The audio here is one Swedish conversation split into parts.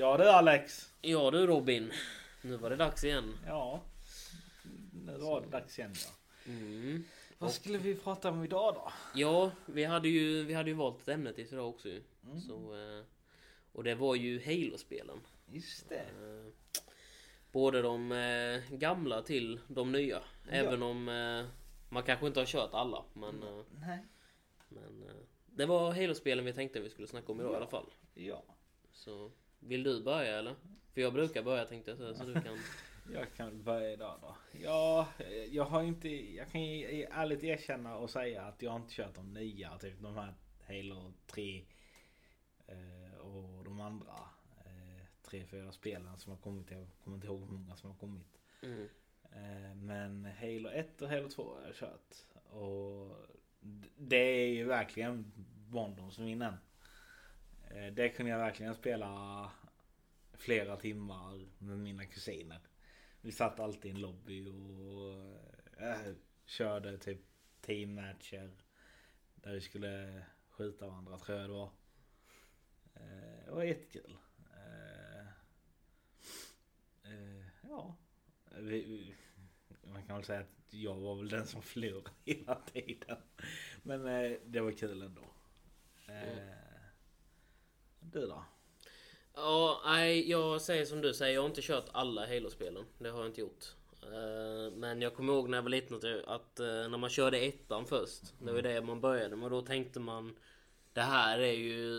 Ja du Alex. Ja du Robin. Nu var det dags igen. Ja. Nu var det dags igen ja. Mm. Vad skulle vi prata om idag då? Ja, vi hade ju, vi hade ju valt ett ämne till idag också ju. Mm. Så, eh, och det var ju Halo-spelen. Just det. Eh, Både de eh, gamla till de nya. Även om man kanske inte har kört alla. Men, Nej. men det var Halo-spelen vi tänkte vi skulle snacka om idag i alla fall. Ja. Så vill du börja eller? För jag brukar börja tänkte jag säga, så du kan... Jag kan börja idag då. Ja, jag har inte... Jag kan ju ärligt erkänna och säga att jag har inte kört de nya. Typ de här Halo 3 eh, och de andra eh, tre, fyra spelen som har kommit. Jag kommer inte ihåg hur många som har kommit. Mm. Eh, Men Halo 1 och Halo 2 har jag kört. Och det är ju verkligen barndomsminnen. Eh, det kunde jag verkligen spela flera timmar med mina kusiner. Vi satt alltid i en lobby och äh, körde typ teammatcher. Där vi skulle skjuta varandra tror jag det var. Eh, Det var jättekul. Eh, eh, Ja. Vi, vi, man kan väl säga att jag var väl den som förlorade hela tiden. Men eh, det var kul ändå. Eh, mm. Du då? Ja, nej, jag säger som du säger, jag har inte kört alla Halo-spelen. Det har jag inte gjort. Eh, Men jag kommer ihåg när jag var liten att, eh, när man körde ettan först, det var det man började med, då tänkte man det här är ju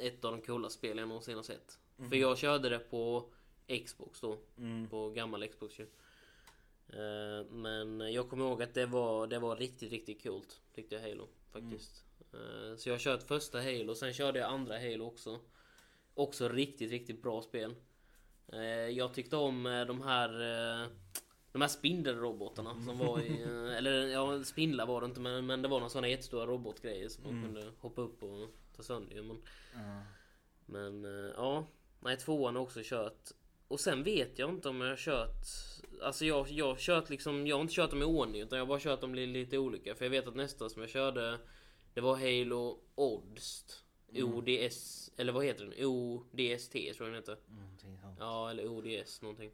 ett av de coolaste spelen jag någonsin har sett. För jag körde det på Xbox då, Mm. på gammal Xbox ju. Eh, Men jag kommer ihåg att det var, det var riktigt, riktigt coolt, tyckte jag Halo faktiskt. Eh, Så jag har kört första Halo, sen körde jag andra Halo också. Också riktigt, riktigt bra spel. Eh, Jag tyckte om eh, de här de här spindelrobotarna som var i... Eller ja, spindlar var det inte men, men det var några sådana jättestora robotgrejer som man kunde hoppa upp och ta sönder men, Ja. men ja, nej tvåan har också kört. Och sen vet jag inte om jag har kört... Alltså jag, jag har kört liksom... Jag har inte kört dem i ordning utan jag har bara kört dem li- lite olika. För jag vet att nästa som jag körde det var Halo Odds. ODS... Eller vad heter den? ODST tror jag den heter. Någonting sånt. Ja, eller ODS någonting.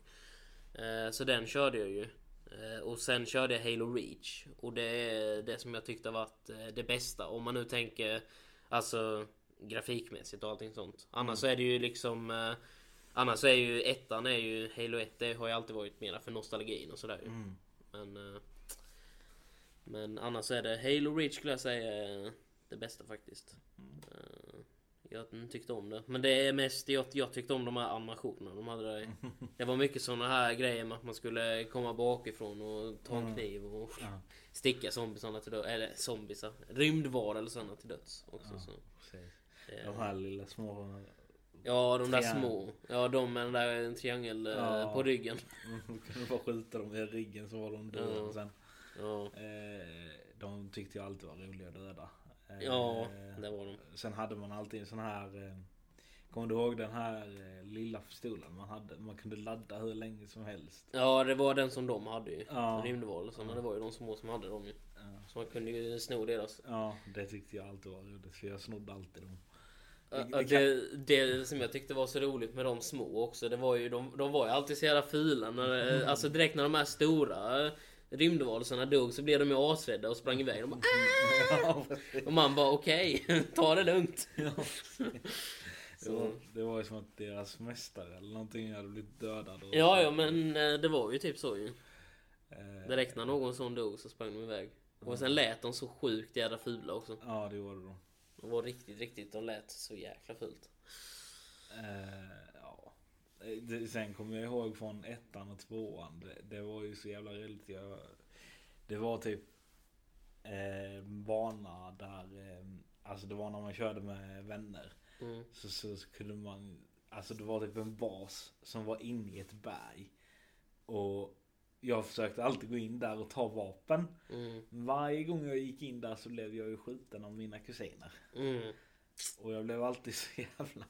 Eh, så den körde jag ju. Eh, och sen körde jag Halo Reach. Och det är det som jag tyckte varit eh, det bästa. Om man nu tänker alltså grafikmässigt och allting sånt. Annars så är det ju liksom... Eh, annars så är ju ettan är ju Halo 1 det har ju alltid varit mera för nostalgin och sådär ju. Mm. Men... Men annars är det Halo Reach skulle jag säga det bästa faktiskt. Eh, jag tyckte om det. Men det är mest jag, jag tyckte om de här animationerna de hade där i. Det var mycket såna här grejer med att man skulle komma bakifrån och ta en kniv och Ja. sticka zombisarna till döds. Eller zombisar. Rymdvarelserna till döds också. Så. Precis. Eh, De här lilla små... Ja, de där Triangel. små. Ja, de med den där triangel eh, Ja. på ryggen. Man kunde bara skjuta dem i ryggen så var de döda Ja. sen. Ja, Eh, de tyckte jag alltid var roliga att döda. Eh, ja det var de. Sen hade man alltid en sån här... Eh, kommer du ihåg den här lilla pistolen man hade? Man kunde ladda hur länge som helst. Ja, det var den som de hade ju. Ja. Rymdvarelserna. Det var ju de små som hade dem ju. Ja. Så man kunde ju sno deras. Ja, det tyckte jag alltid var roligt för jag snodde alltid dem. Det- Det, det som jag tyckte var så roligt med de små också, det var ju de, de var ju alltid så jävla fula. När. Alltså direkt när de här stora rymdvarelserna dog så blev de ju asrädda och sprang iväg. De bara, Ja, precis. och man bara okej, ta det lugnt. Ja. Det var, det var ju som att deras mästare eller någonting hade blivit dödad. och- Ja, ja men eh, det var ju typ så ju. Eh, Direkt när någon sån dog så sprang de iväg. Och sen lät de så sjukt jävla fula också. Ja, det gjorde de. De var riktigt, riktigt, de lät så jäkla fult. Eh, ja. Eh, sen kommer jag ihåg från ettan och tvåan. Det, det var ju så jävla roligt. Jag, det var typ eh, bana där, eh, alltså det var när man körde med vänner. Mm. Så, så, så kunde man, alltså det var typ en bas som var inne i ett berg. Och jag försökte alltid gå in där och ta vapen. Mm. Varje gång jag gick in där så blev jag ju skjuten av mina kusiner. Mm. Och jag blev alltid så jävla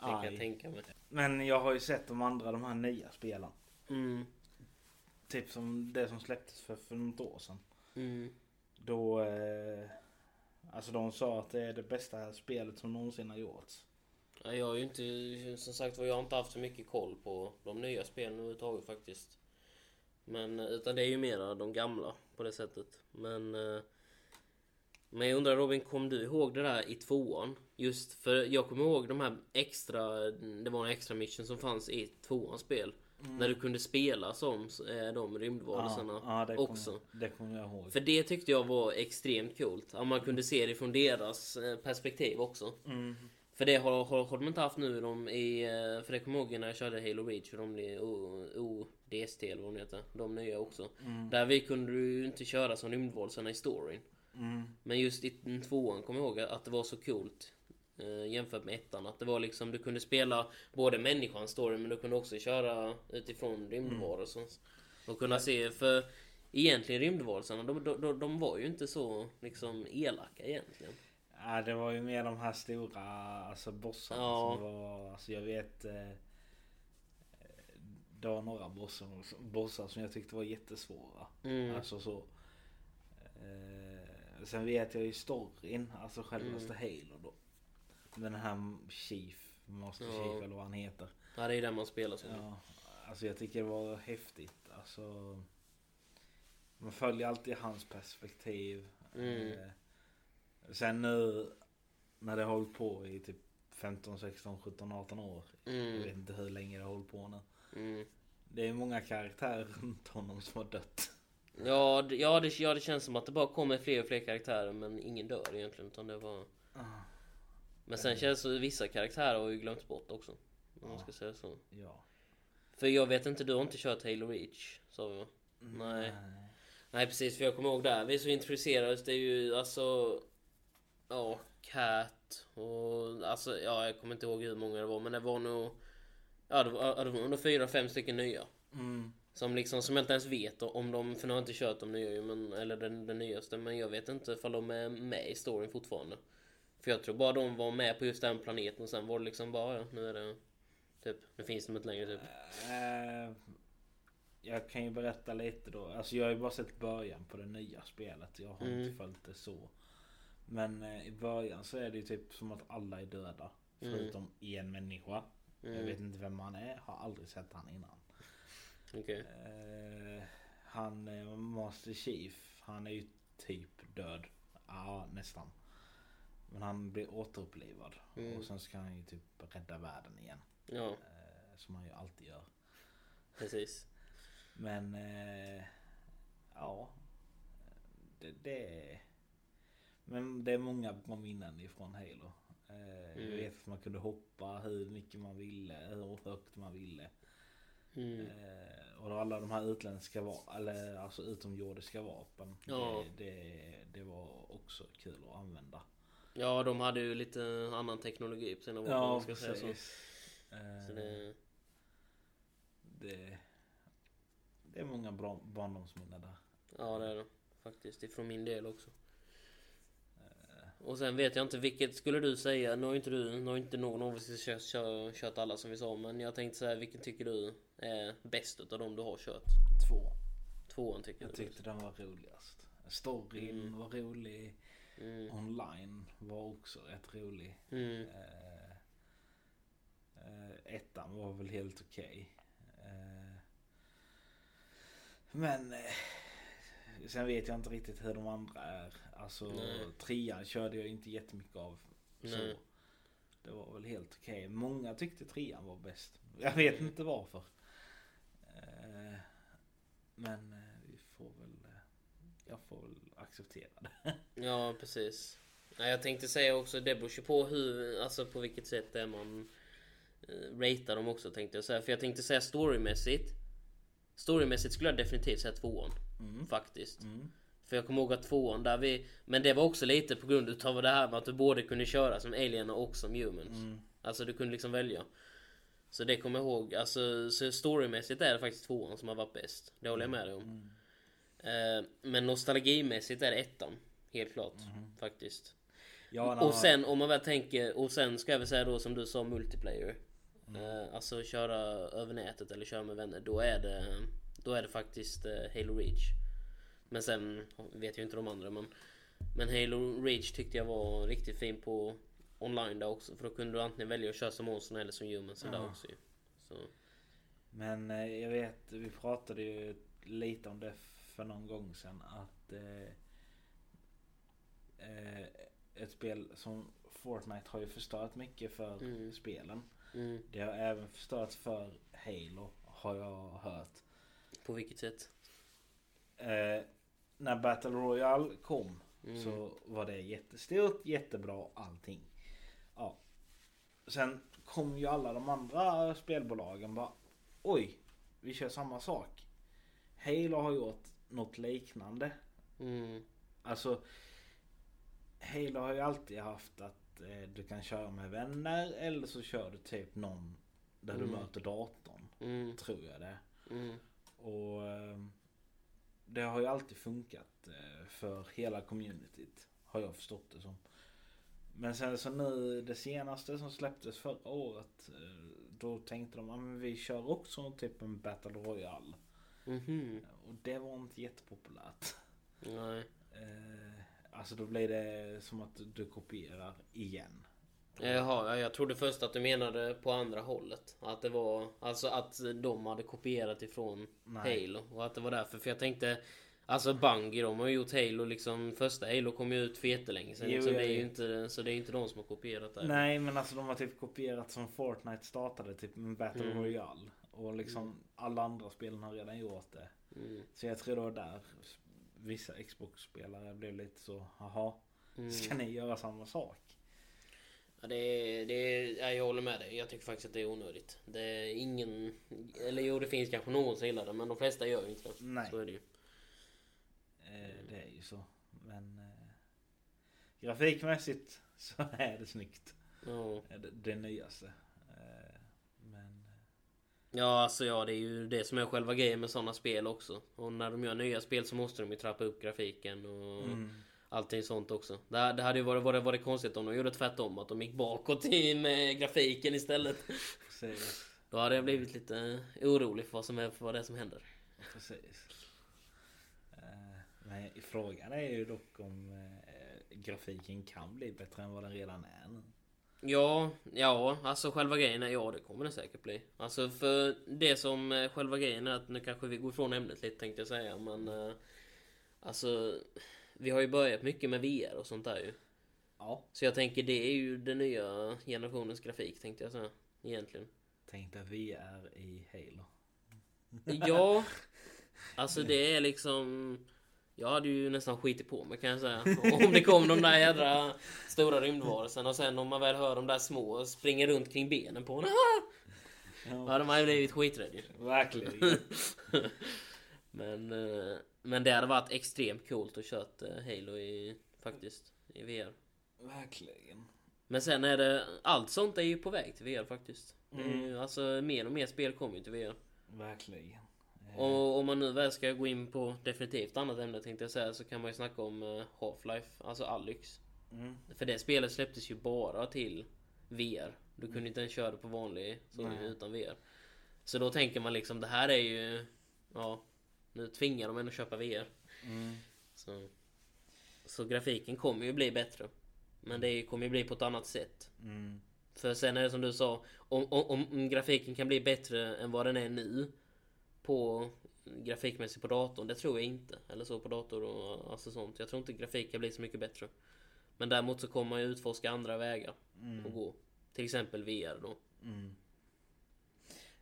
Det kan jag tänka mig. Men jag har ju sett de andra, de här nya spelen. Mm. Typ som det som släpptes för, för något år sedan. Mm. Då... Eh, alltså de sa att det är det bästa spelet som någonsin har gjorts. Ja, jag har ju inte, som sagt var, jag har inte haft så mycket koll på de nya spelen överhuvudtaget faktiskt. Men, utan det är ju mera de gamla på det sättet. Men... eh, Men jag undrar Robin, kom du ihåg det där i tvåan? Just för jag kommer ihåg de här extra, det var en extra mission som fanns i tvåans spel. När du kunde spela som eh, de rymdvarelserna ja, det också. Kommer, det kommer jag ihåg. För det tyckte jag var extremt coolt. Att man kunde se det från deras eh, perspektiv också. Mm. För det har, har, har de inte haft nu de i... eh, För det kommer jag ihåg när jag körde Halo Reach för de ODST eller vad de heter. De nya också. Där vi kunde ju inte köra som rymdvarelserna i storyn. Mm. Men just i tvåan kommer jag ihåg att det var så coolt. Eh, jämfört med ettan. Att det var liksom, du kunde spela både människans story men du kunde också köra utifrån rymdvarelsen. Och kunna se, för egentligen rymdvarelserna de, de, de, de var ju inte så liksom elaka egentligen. Ja, det var ju mer de här stora alltså bossarna Ja. som var... Alltså jag vet... Eh, det var några bossar, bossar som jag tyckte var jättesvåra. Mm. Alltså så. Eh, sen vet jag ju storyn, alltså självaste Halo då. Den här Chief, Master Ja. Chief eller vad han heter. Ja, det är den man spelar som. Ja, alltså jag tycker det var häftigt. Alltså, man följer alltid hans perspektiv. Mm. Eh, sen nu när det har hållit på i typ 15, 16, 17, 18 år. Jag Mm. vet inte hur länge det har hållit på nu. Mm. Det är många karaktärer runt honom som har dött. Ja, det, ja, det, ja, det känns som att det bara kommer fler och fler karaktärer men ingen dör egentligen utan det var... Men sen känns det vissa karaktärer har ju glömts bort också. Om man ska säga så. Ja. För jag vet inte, du har inte kört Halo Reach? Sa vi va? Nej. Nej precis, för jag kommer ihåg där. Vi är så intresserade. Det är ju alltså... Ja, Cat och... Alltså, ja jag kommer inte ihåg hur många det var men det var nog... Ja det var, det var nog fyra, fem stycken nya. Mm. Som liksom, som jag inte ens vet om de, för nu har jag inte kört de nya men, eller den, den nyaste, men jag vet inte ifall de är med i storyn fortfarande. För jag tror bara de var med på just den planeten och sen var det liksom bara, ja, nu är det, typ, nu finns de inte längre typ. Eh, jag kan ju berätta lite då. Alltså jag har ju bara sett början på det nya spelet. Jag har Mm. inte följt det så. Men eh, i början så är det ju typ som att alla är döda. Mm. Förutom en människa. Jag Mm. vet inte vem han är. Har aldrig sett han innan. Okej. Eh, han eh, Master Chief. Han är ju typ död. Ja nästan. Men han blir återupplivad. Mm. Och sen ska han ju typ rädda världen igen. Ja, Eh, som han ju alltid gör. precis. Men eh, ja. Det, det är... Men det är många bra minnen ifrån Halo. Eh, Jag Mm. vet att man kunde hoppa hur mycket man ville, hur högt man ville. Mm. Eh, och alla de här utländska vapen, eller alltså utomjordiska vapen. Ja. Det, det, det var också kul att använda. Ja, de hade ju lite annan teknologi på sina man ska säga så. Eh, så det, det, det är många bra barndomsminnen där. ja, det är det faktiskt. Ifrån min del också. Och sen vet jag inte vilket skulle du säga, nu har inte du, nu har inte någon av oss kört, kört, kört alla som vi sa men jag tänkte säga vilken tycker du är bäst utav de du har kört? Två. Tvåan tycker Jag du? tyckte den var roligast. Storyn Mm. var rolig. Mm. Online var också rätt rolig. Mm. Eh, eh, ettan var väl helt okej. Eh, men eh, sen vet jag inte riktigt hur de andra är. Alltså Nej. trean körde jag inte jättemycket av. Så. Nej. Det var väl helt okej. Många tyckte trean var bäst. Jag vet inte varför. Eh, men eh, vi får väl... eh, Jag får väl acceptera det. Ja, precis. Nej, jag tänkte säga också, det beror ju på hur, alltså på vilket sätt det är man eh, ratear dem också tänkte jag säga. För jag tänkte säga storymässigt. Storymässigt skulle jag definitivt säga tvåan. Mm. Faktiskt. Mm. För jag kommer ihåg att tvåan där vi... Men det var också lite på grund utav det här med att du både kunde köra som alien och som humans. Mm. Alltså du kunde liksom välja. Så det kommer jag ihåg. Alltså så storymässigt är det faktiskt tvåan som har varit bäst. Det håller jag med dig om. Mm. Eh, men nostalgimässigt är det ettan. Helt klart. Faktiskt. Ja, när Och sen om man väl tänker, och sen ska jag väl säga då som du sa multiplayer. Eh, alltså köra över nätet eller köra med vänner. Då är det, då är det faktiskt eh, Halo Reach. Men sen vet jag inte de andra men Men Halo Reach tyckte jag var riktigt fin på online där också. För då kunde du antingen välja att köra som Monson eller som Humans Ja. där också ju. Så. Men jag vet, vi pratade ju lite om det för någon gång sedan att eh, eh, ett spel som Fortnite har ju förstört mycket för Mm. spelen. Mm. Det har även förstört för Halo har jag hört. På vilket sätt? Eh, när Battle Royale kom Mm. så var det jättestort, jättebra allting. Ja. Sen kom ju alla de andra spelbolagen bara Oj, vi kör samma sak. Halo har gjort något liknande. Mm. Alltså Halo har ju alltid haft att eh, du kan köra med vänner eller så kör du typ någon där du Mm. möter datorn. Mm. Tror jag det. Mm. Och eh, det har ju alltid funkat eh, för hela communityt. Har jag förstått det som. Men sen så nu det senaste som släpptes förra året. eh, Då tänkte de att vi kör också typ en Battle Royale. Mhm. Och det var inte jättepopulärt. Nej. Eh, Alltså då blir det som att du kopierar igen. Jaha, ja, jag trodde först att du menade på andra hållet. Att det var alltså att de hade kopierat ifrån Nej. Halo. Och att det var därför. För jag tänkte Alltså Bungie de har ju gjort Halo liksom Första Halo kom ju ut för jättelänge sedan. Jo, liksom, det är ju inte, så det är inte de som har kopierat det. Nej men alltså de har typ kopierat som Fortnite startade. Typ med Battle Mm. Royale. Och liksom alla andra spelen har redan gjort det. Mm. Så jag tror det var där vissa Xbox-spelare blev lite så, jaha, Mm. ska ni göra samma sak? Ja, det är, det är, ja, jag håller med dig. Jag tycker faktiskt att det är onödigt. Det är ingen... Eller jo, det finns kanske någon som gillar det. Men de flesta gör ju inte det. Nej, Så är det ju. eh, det är ju så. Men eh, grafikmässigt så är det snyggt. Ja. Det, det nyaste. Eh, Ja, alltså ja, det är ju det som är själva grejen med sådana spel också. Och när de gör nya spel så måste de ju trappa upp grafiken och mm, allting sånt också. Det, det hade ju varit, varit, varit konstigt om de gjorde tvärtom, att de gick bakåt i med grafiken istället. precis. Då hade jag blivit lite orolig för vad, som är, för vad det är som händer. precis. Eh, men frågan är ju dock om eh, grafiken kan bli bättre än vad den redan är nu. Ja, ja, alltså själva grejen är ja, det kommer det säkert bli. Alltså för det som eh, själva grejen är att nu kanske vi går ifrån ämnet lite tänkte jag säga, men eh, alltså vi har ju börjat mycket med VR och sånt där ju. Ja, Så jag tänker det är ju den nya generationens grafik tänkte jag säga. Egentligen. tänk dig vi är i Halo. Ja, alltså det är liksom... Jag hade ju nästan skitit på mig kan jag säga. Om det kom de där jädra stora rymdvarelserna och sen om man väl hör de där små springa runt kring benen på en. Ah! Då hade man ju blivit skiträdd ju. verkligen. Men, eh, men det hade varit extremt coolt att kört eh, Halo i faktiskt i VR. verkligen. Men sen är det allt sånt är ju på väg till VR faktiskt. Mm. ju, alltså mer och mer spel kommer ju till VR. Verkligen. Eh, Och om man nu väl ska gå in på definitivt annat ämne tänkte jag säga så kan man ju snacka om eh, Half-Life, alltså Alyx. Mm. För det spelet släpptes ju bara till VR. Du kunde inte ens köra det på vanlig så Nej. utan VR. Så då tänker man liksom det här är ju... Ja, nu tvingar de en att köpa VR. Mm. Så, så grafiken kommer ju bli bättre. Men det kommer ju bli på ett annat sätt. Mm. För sen är det som du sa, om, om, om grafiken kan bli bättre än vad den är nu på grafikmässigt på datorn, det tror jag inte. Eller så på dator och alltså sånt. Jag tror inte grafik kan bli så mycket bättre. Men däremot så kommer man ju utforska andra vägar Mm. att gå. Till exempel VR då. Mm.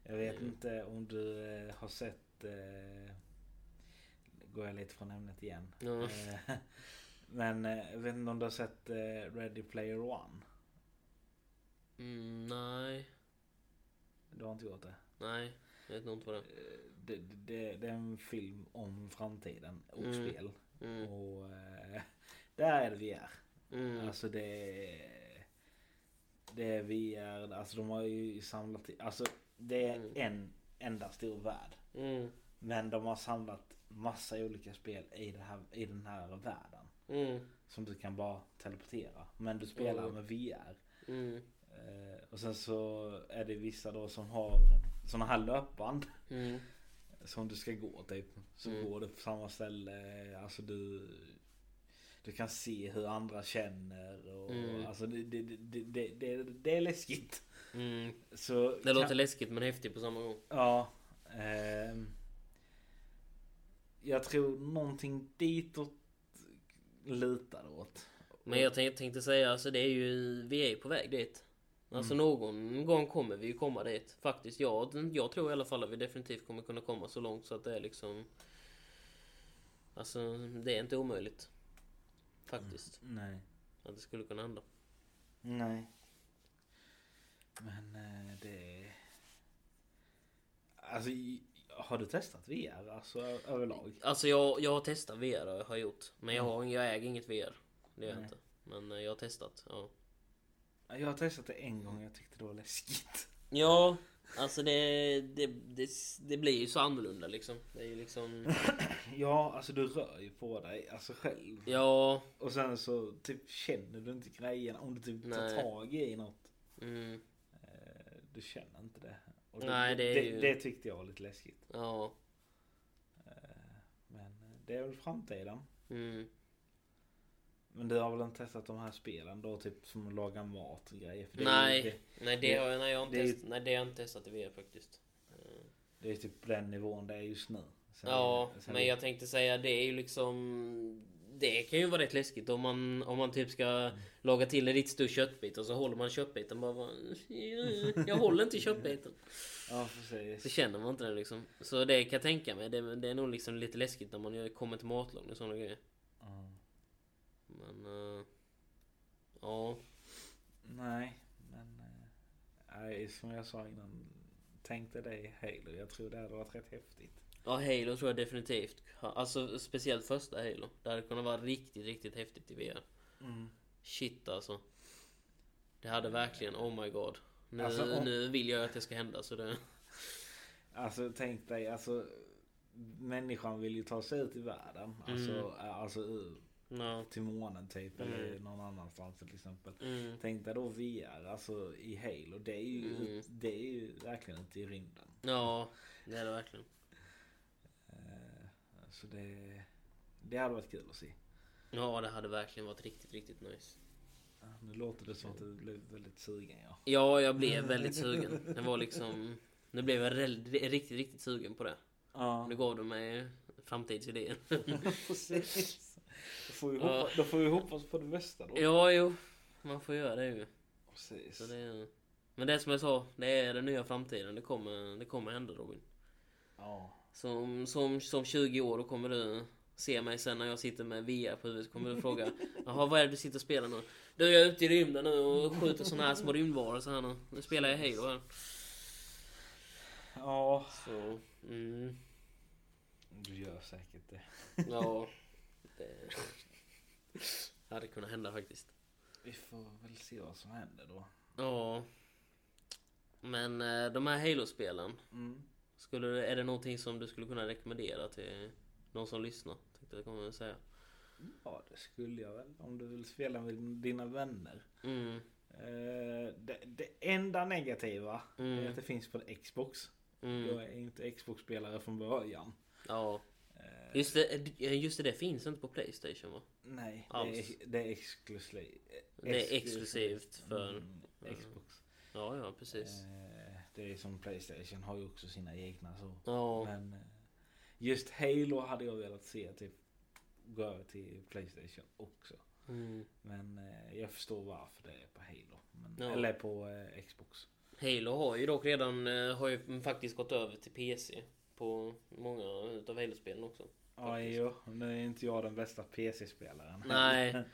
Jag vet inte om du eh, har sett... Eh, går jag lite från ämnet igen. Ja. Eh, men eh, jag vet inte om du har sett Ready Player One? Mm, nej, Du har inte gjort det? nej. Jag vet nog inte vad det är. Det, det, det är en film om framtiden och Mm. spel. Mm, Och eh, där är det VR. mm, Alltså det är... Det är VR, alltså de har ju samlat... Alltså det är Mm. en enda stor värld. mm, Men de har samlat massa olika spel i, det här, i den här världen. mm, Som du kan bara teleportera. Men du spelar Mm. med VR. mm, Eh, och sen så är det vissa då som har såna här löpband. Som du ska gå typ. Så Mm. går du på samma ställe. Alltså du... Du kan se hur andra känner och Mm. alltså det, det, det, det, det, är läskigt. Mm. Så Det låter läskigt men häftigt på samma gång. Ja. ehm, jag tror någonting ditåt lutar åt. Men jag tänkte, tänkte säga, alltså det är ju, vi är på väg dit. Alltså Mm. någon gång kommer vi ju komma dit. Faktiskt, jag, jag tror i alla fall att vi definitivt kommer kunna komma så långt så att det är liksom... Alltså, det är inte omöjligt. Faktiskt. Nej. Att det skulle kunna hända. Nej. Men eh, det... är- Alltså, har du testat VR alltså överlag? Alltså jag, jag har testat VR har jag gjort. Men jag, har, jag äger inget VR. Det gör jag inte. Men eh, jag har testat, ja. Jag har testat det en gång jag tyckte det var läskigt. Ja, alltså det, det, det, det blir ju så annorlunda liksom. Det är ju liksom... Ja, alltså du rör ju på dig alltså själv. Ja, Och sen så typ känner du inte grejerna om du typ tar Nej. tag i något. mm, Eh, du känner inte det. Och Nej, det är det, ju- det tyckte jag var lite läskigt. ja. Men eh, det är väl framtiden. Mm. Men du har väl inte testat de här spelen då? Typ som att laga mat och grejer? För det Nej, Det, nej det har jag, nej, jag har inte det testat, nej det har jag inte testat i VR faktiskt. Eh, det är typ den nivån det är just nu. Sen- Ja, sen- men jag tänkte säga det är ju liksom Det kan ju vara rätt läskigt om man, om man typ ska laga till en riktigt stor köttbit och så håller man köttbiten bara, Jag håller inte köttbiten Ja, Så precis. känner man inte det liksom Så det kan jag tänka mig, det, det är nog liksom lite läskigt när man kommer till matlagning och sådana grejer. Men eh, Ja Nej, men... eh, Nej, som jag sa innan. Tänkte dig Halo. Jag tror det hade varit rätt häftigt. Ja Halo tror jag definitivt Alltså speciellt första Halo Det hade kunnat vara riktigt riktigt häftigt i VR Mm. Shit alltså. Det hade verkligen, oh my god. Nu, Alltså, om- nu vill jag att det ska hända så det... Alltså tänk dig, alltså människan vill ju ta sig ut i världen. Alltså, Mm. eh, alltså ur- Ja. till månen typ eller Mm. någon annanstans till exempel. Mm. Tänk dig då VR, alltså i Halo. Det är ju, Mm. det är ju verkligen inte i rymden. Ja, det är det verkligen. Eh, Så det, det hade varit kul att se. Ja, det hade verkligen varit riktigt, riktigt nice. Nu låter det som att du blev väldigt sugen ja. Ja, jag blev väldigt sugen. Det var liksom... Nu blev jag riktigt, riktigt sugen på det. Ja, Nu gav du mig framtidsidén. precis. Får, vi hoppas, då får vi hoppas på det bästa då. ja, jo. Man får göra det ju. Precis. Så det är... Men det som jag sa, det är den nya framtiden. Det kommer, det kommer hända Robin. Ja. Som, som, som 20 år då kommer du se mig sen när jag sitter med VR på huvudet. Kommer du fråga Jaha vad är det du sitter och spelar nu? Du jag är ute i rymden nu och skjuter såna här små rymdvarelser här nu. Nu spelar jag Halo här. Ja, Så, mm, du gör säkert det. ja. Det hade kunnat hända faktiskt. Vi får väl se vad som händer då. Ja. Men eh, de här Halo-spelen. Mm. Skulle, är det någonting som du skulle kunna rekommendera till någon som lyssnar? Tänkte jag kommer säga. Ja, det skulle jag väl. Om du vill spela med dina vänner. Mm, Eh, det, det enda negativa är mm, att det finns på Xbox. Jag mm. är inte Xbox-spelare från början. Ja. Eh, Just det, just det, det finns inte på Playstation va? nej, det är, det är exklusivt. Det är exklusivt för... Mm, Xbox. Ja, ja precis. Eh, det är som Playstation har ju också sina egna så. Ja, Men eh, just Halo hade jag velat se typ gå över till Playstation också. mm. Men eh, jag förstår varför det är på Halo. Men, Ja. Eller på eh, Xbox. Halo har ju dock redan eh, har ju faktiskt gått över till PC på många utav Halo-spelen också. Ja, jo. Nu är inte jag den bästa PC-spelaren. Nej.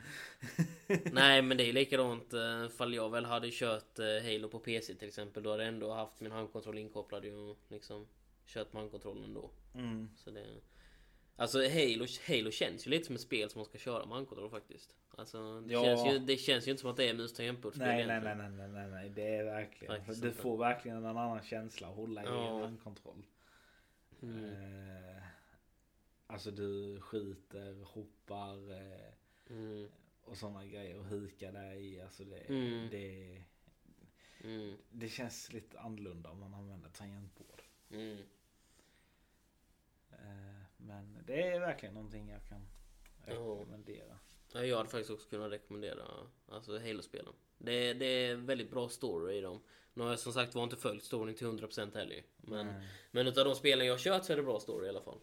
Nej, men det är likadant eh, fall jag väl hade kört eh, Halo på PC till exempel. Då hade jag ändå haft min handkontroll inkopplad och liksom kört med handkontrollen då. Mm. Så det... Alltså Halo, Halo känns ju lite som ett spel som man ska köra med handkontroll faktiskt. Alltså det, Ja. känns ju, det känns ju inte som att det är mus tangentbordsspel Nej, nej, nej, nej, nej, nej, nej, det är verkligen. Faktiskt du får verkligen en annan känsla att hålla i Ja. en handkontroll. Mm. Eh, alltså du skjuter, hoppar eh, Mm. och sådana grejer och hukar i. Alltså det, Mm. det, Mm. det känns lite annorlunda om man använder tangentbord. Mm. Eh, men det är verkligen någonting jag kan rekommendera. Ja, Jag hade faktiskt också kunnat rekommendera alltså Halo-spelen. Det, det är väldigt bra story i dem. Nu har jag som sagt var inte följt storyn till 100% heller. Men, Nej. men utav de spelen jag kört så är det bra story i alla fall.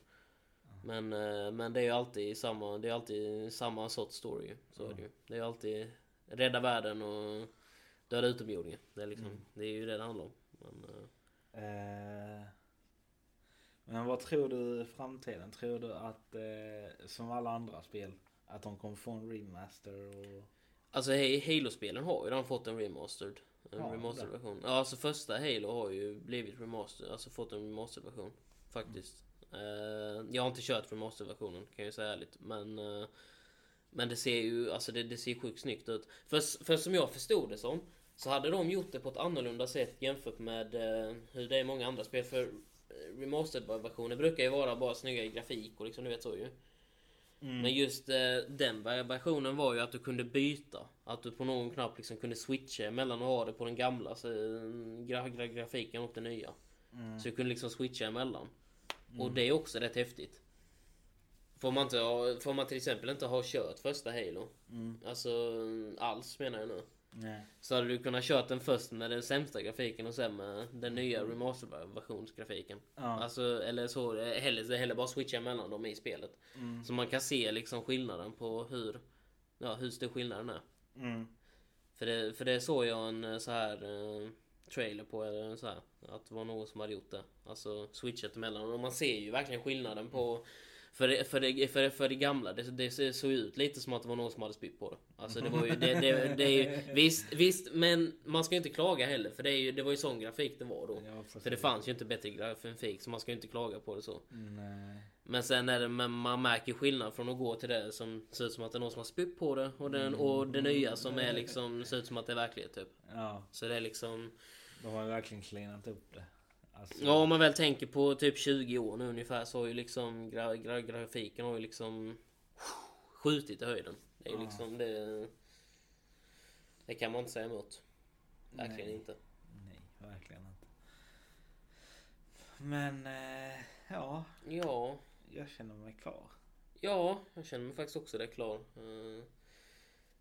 Men, eh, men det är ju alltid samma, det är alltid samma sorts story. Så är det ju. Det är alltid rädda världen och döda utomjordingar. Det är, liksom, det är ju det det handlar om. Men, eh, Eh, men vad tror du i framtiden? Tror du att eh, som alla andra spel att de kommer få en remaster och... Alltså Halo-spelen har ju redan fått en remastered. En Ja, remastered version. Ja, alltså första Halo har ju blivit remastered, alltså fått en remastered version. Faktiskt. Eh, jag har inte kört remastered-versionen kan jag säga ärligt. Men, eh, men det ser ju, alltså det, det ser sjukt snyggt ut. För, för som jag förstod det som, så hade de gjort det på ett annorlunda sätt jämfört med eh, hur det är i många andra spel. För eh, remastered-versioner brukar ju vara bara snygga i grafik och liksom du vet så ju. Mm. Men just eh, den versionen var ju att du kunde byta. Att du på någon knapp liksom kunde switcha mellan att ha det på den gamla så, eh, gra, gra, grafiken och den nya. Mm. Så du kunde liksom switcha emellan. Och det är också rätt häftigt. Får man, inte ha, får man till exempel inte ha kört första Halo, Mm. alltså alls menar jag nu. Nej. Så hade du kunnat kört den först med den sämsta grafiken och sen med den nya remaster-versionsgrafiken. Ja. Alltså, eller så, heller, heller bara switcha mellan dem i spelet. Mm. Så man kan se liksom skillnaden på hur, ja, hur stor skillnaden är. Mm. För det, för det såg jag en eh, så här eh, trailer på, eller så här, att det var någon som hade gjort det. Alltså switchat emellan. Och man ser ju verkligen skillnaden på för det, för det, för det, för det gamla, det, det såg ut lite som att det var någon som hade spytt på det. Alltså det var ju, det, det, det är ju, visst, visst, men man ska ju inte klaga heller. För det, är ju, det var ju sån grafik det var då. Ja. För det fanns ju inte bättre grafik, så man ska ju inte klaga på det så. Nej. Men sen är det, men man märker skillnad från att gå till det som ser ut som att det är någon som har spytt på det och, den, och det nya som är liksom ser ut som att det är verklighet typ. Ja, Så det är liksom... de har verkligen cleanat upp det. Alltså, Ja om man väl tänker på typ 20 år nu ungefär så har ju liksom gra, gra, grafiken har ju liksom skjutit i höjden. Det är ju Ja. liksom det... Det kan man inte säga emot. Verkligen Nej. inte. Nej, verkligen inte. Men, eh, ja, Ja, jag känner mig klar. ja, jag känner mig faktiskt också det klar. Uh,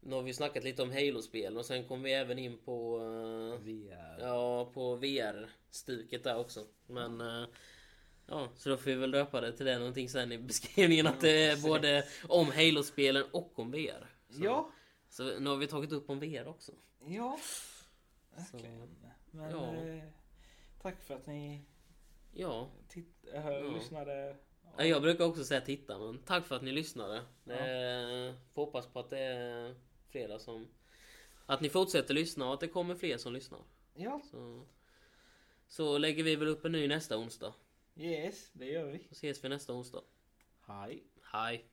nu har vi snackat lite om Halo-spel och sen kom vi även in på... eh, VR. Ja, på VR-stuket där också. Men... eh, Ja, så då får vi väl döpa det till det någonting sen i beskrivningen att det är både om Halo-spelen och om VR. Så, Ja, Så nu har vi tagit upp om VR också. ja. Verkligen. Men, ja. eh, tack för att ni ja. titt- äh, lyssnade. Ja, Jag brukar också säga titta, men tack för att ni lyssnade. Ja. Får hoppas på att det är flera som... Att ni fortsätter lyssna och att det kommer fler som lyssnar. Ja, Så, så lägger vi väl upp en ny nästa onsdag. yes, det gör vi. Så ses vi nästa onsdag. Hej. Hej!